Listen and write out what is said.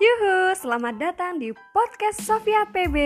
Yuhu, selamat datang di podcast Sofia PB.